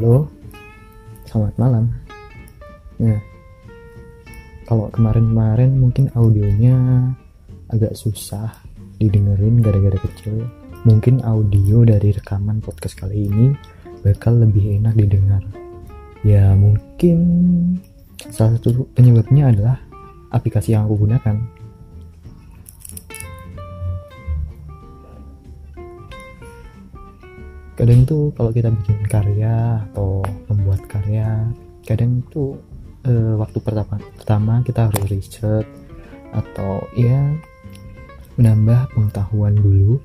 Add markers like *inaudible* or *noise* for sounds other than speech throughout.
Halo, selamat malam. Nah, kalau kemarin-kemarin mungkin audionya agak susah didengerin gara-gara kecil. Mungkin audio dari rekaman podcast kali ini bakal lebih enak didengar. Ya mungkin salah satu penyebabnya adalah aplikasi yang aku gunakan. Kadang tuh kalau kita bikin karya atau membuat karya kadang tuh uh, waktu pertama pertama kita harus riset atau ya menambah pengetahuan dulu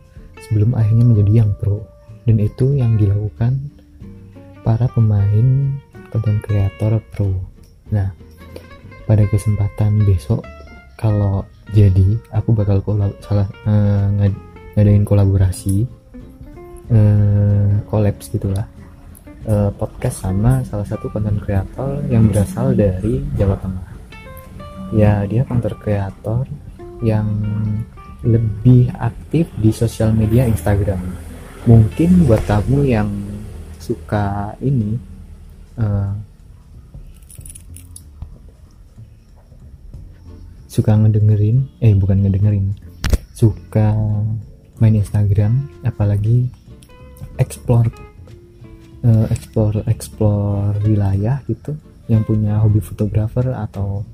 sebelum akhirnya menjadi yang pro. Dan itu yang dilakukan para pemain konten kreator pro. Nah pada kesempatan besok kalau jadi aku bakal kolab, salah uh, ngadain kolaborasi uh, kolaps gitulah uh, podcast sama salah satu konten kreator yang berasal dari Jawa Tengah. Ya dia konten kreator yang lebih aktif di sosial media Instagram. Mungkin buat kamu yang suka ini uh, suka ngedengerin eh bukan ngedengerin suka main Instagram apalagi explore uh, explore explore wilayah gitu yang punya hobi fotografer atau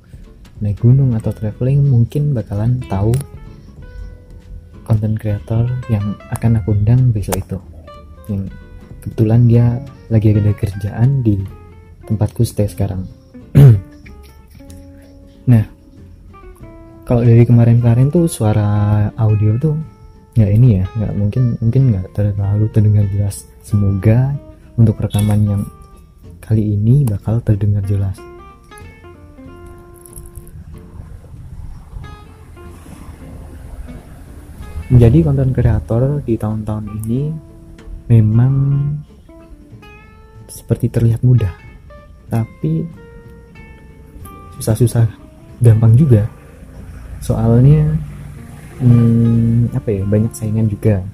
naik gunung atau traveling mungkin bakalan tahu konten creator yang akan aku undang besok itu. Yang kebetulan dia lagi ada kerjaan di tempatku stay sekarang. *clears throat* Nah kalau dari kemarin-kemarin tuh suara audio tuh ya ini ya nggak mungkin mungkin nggak terlalu terdengar jelas. Semoga untuk rekaman yang kali ini bakal terdengar jelas. Menjadi konten kreator di tahun-tahun ini memang seperti terlihat mudah. Tapi susah-susah gampang juga. Soalnya hmm, apa ya banyak saingan juga.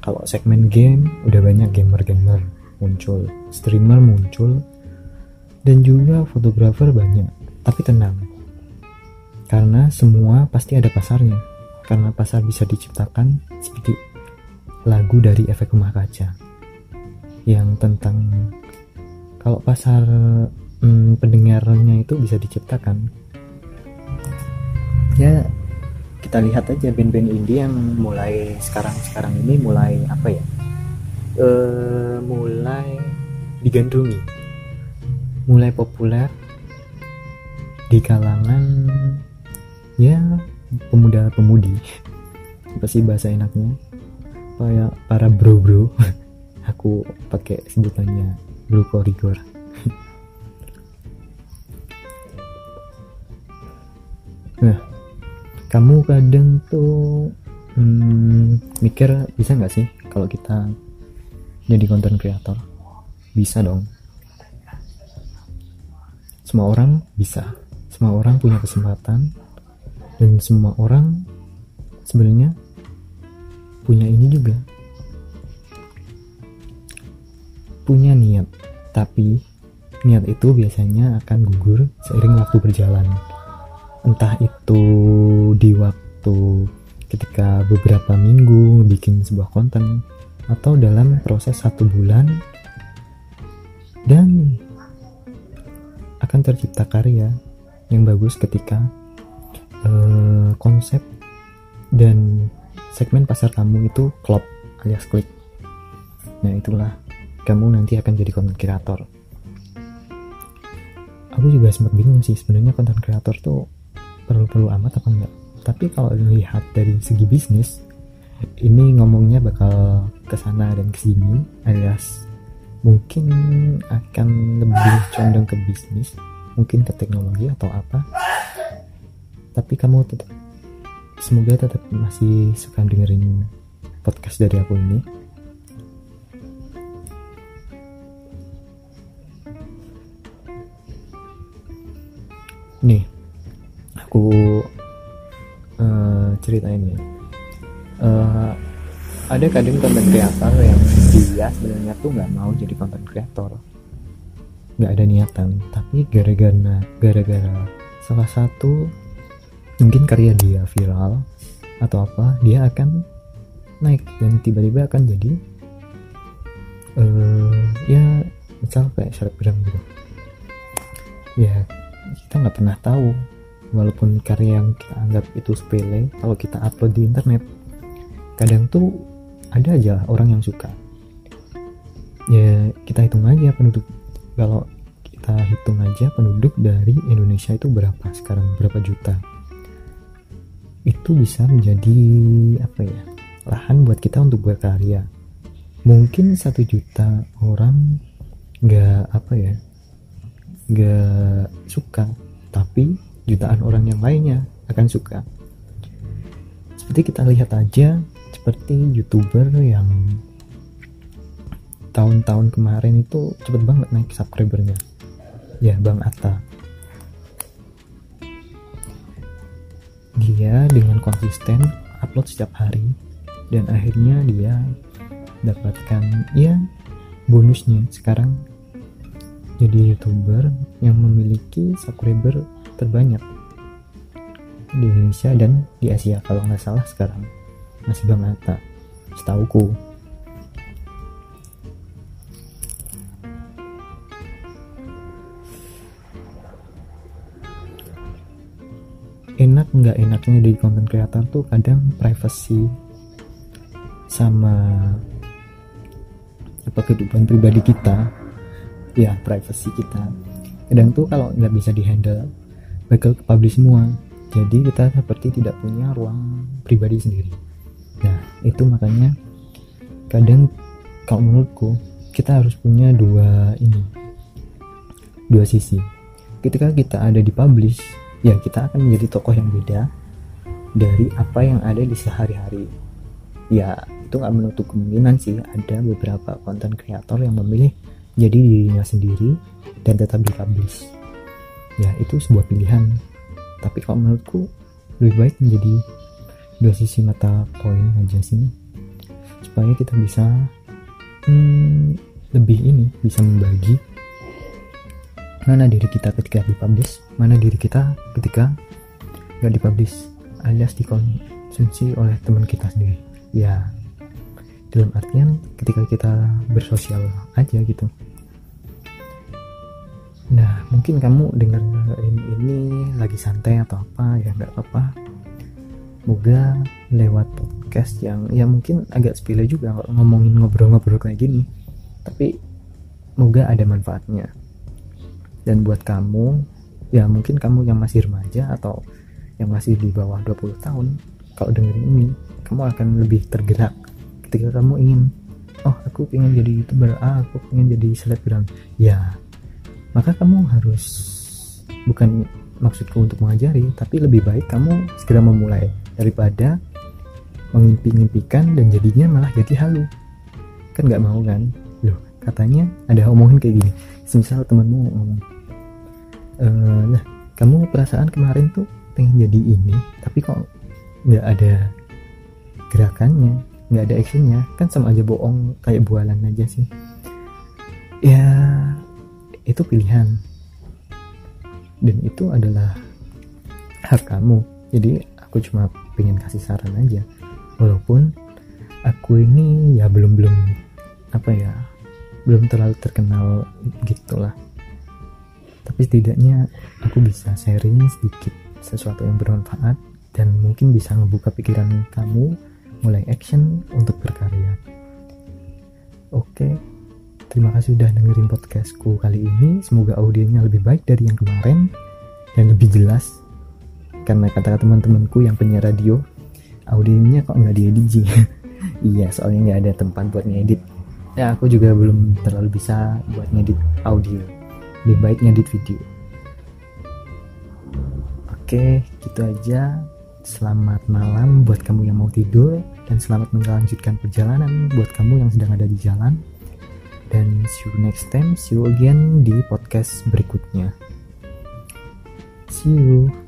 Kalau segmen game udah banyak gamer-gamer muncul streamer muncul dan juga fotografer banyak. Tapi tenang karena semua pasti ada pasarnya. Karena pasar bisa diciptakan seperti lagu dari efek rumah kaca yang tentang kalau pasar hmm, pendengarnya itu bisa diciptakan. Ya kita lihat aja band-band indie yang mulai sekarang-sekarang ini mulai apa ya? E, mulai digandrungi. Mulai populer di kalangan ya pemuda-pemudi. Apa sih bahasa enaknya? Kayak para bro-bro. *laughs* Aku pakai sebutannya bro korigor *laughs* nah kamu kadang tuh hmm, mikir bisa nggak sih kalau kita jadi konten kreator bisa dong. Semua orang bisa. Semua orang punya kesempatan. Dan semua orang sebenarnya punya ini juga. Punya niat. Tapi niat itu biasanya akan gugur seiring waktu berjalan entah itu di waktu ketika beberapa minggu bikin sebuah konten atau dalam proses satu bulan dan akan tercipta karya yang bagus ketika uh, konsep dan segmen pasar kamu itu klop alias klik. Nah itulah kamu nanti akan jadi konten kreator. Aku juga sempat bingung sih sebenarnya konten kreator tuh perlu-perlu amat apa enggak. Tapi kalau dilihat dari segi bisnis ini ngomongnya bakal ke sana dan ke sini alias mungkin akan lebih condong ke bisnis mungkin ke teknologi atau apa. Tapi kamu tetap semoga tetap masih suka dengerin podcast dari aku ini. Nih aku uh, ceritain ya uh, ada kadang konten kreator yang dia sebenarnya tuh nggak mau jadi konten kreator. Nggak ada niatan. Tapi gara-gara gara-gara salah satu mungkin karya dia viral atau apa dia akan naik dan tiba-tiba akan jadi uh, ya misal kayak selebgram gitu. Ya kita nggak pernah tahu walaupun karya yang kita anggap itu sepele kalau kita upload di internet kadang tuh ada aja orang yang suka. Ya kita hitung aja penduduk. Kalau kita hitung aja penduduk dari Indonesia itu berapa sekarang berapa juta? Itu bisa menjadi apa ya lahan buat kita untuk berkarya. Mungkin satu juta orang nggak apa ya nggak suka. Tapi jutaan orang yang lainnya akan suka. Seperti kita lihat aja seperti youtuber yang tahun-tahun kemarin itu cepet banget naik subscribernya. Ya Bang Atta. Dia dengan konsisten upload setiap hari dan akhirnya dia dapatkan ya bonusnya sekarang. Jadi youtuber yang memiliki subscriber terbanyak di Indonesia dan di Asia kalau nggak salah sekarang. Masih Bang Atta setauku. Enak nggak enaknya di content creator tuh kadang privacy sama apa kehidupan pribadi kita. Ya privacy kita. Kadang tuh kalau nggak bisa dihandle bakal ke publish semua. Jadi kita seperti tidak punya ruang pribadi sendiri. Nah itu makanya kadang kalau menurutku kita harus punya dua ini dua sisi. Ketika kita ada di publish ya kita akan menjadi tokoh yang beda dari apa yang ada di sehari-hari. Ya itu nggak menutup kemungkinan sih ada beberapa konten kreator yang memilih jadi dirinya sendiri dan tetap dipublish ya itu sebuah pilihan. Tapi kalau menurutku lebih baik menjadi dua sisi mata koin aja sih. Supaya kita bisa hmm, lebih ini bisa membagi mana diri kita ketika dipublish mana diri kita ketika nggak dipublish alias dikonsumsi oleh teman kita sendiri. Ya dalam artian ketika kita bersosial aja gitu nah mungkin kamu dengerin ini lagi santai atau apa ya nggak apa-apa. Moga lewat podcast yang ya mungkin agak sepele juga ngomongin ngobrol-ngobrol kayak gini. Tapi moga ada manfaatnya. Dan buat kamu ya mungkin kamu yang masih remaja atau yang masih di bawah 20 tahun kalau dengerin ini kamu akan lebih tergerak ketika kamu ingin oh aku ingin jadi youtuber ah aku ingin jadi selebgram. Ya maka kamu harus bukan maksudku untuk mengajari tapi lebih baik kamu segera memulai daripada mengimpi-impikan dan jadinya malah jadi halu. Kan nggak mau kan? Loh katanya ada omongan kayak gini. Misal temanmu ngomong uh, nah kamu perasaan kemarin tuh pengen jadi ini tapi kok nggak ada gerakannya nggak ada actionnya? Kan sama aja bohong kayak bualan aja sih. Ya itu pilihan. Dan itu adalah hak kamu. Jadi aku cuma pengen kasih saran aja. Walaupun aku ini ya belum belum apa ya belum terlalu terkenal gitulah. Tapi setidaknya aku bisa sharing sedikit sesuatu yang bermanfaat dan mungkin bisa ngebuka pikiran kamu mulai action untuk berkarya. Oke terima kasih sudah dengerin podcastku kali ini. Semoga audionya lebih baik dari yang kemarin dan lebih jelas. Karena kata-kata teman-temanku yang penyiar radio audionya kok nggak diedit *laughs* iya soalnya nggak ada tempat buat ngedit. Ya aku juga belum terlalu bisa buat ngedit audio. Lebih baik ngedit video. Oke gitu aja. Selamat malam buat kamu yang mau tidur dan selamat melanjutkan perjalanan buat kamu yang sedang ada di jalan dan see you next time. See you again di podcast berikutnya. See you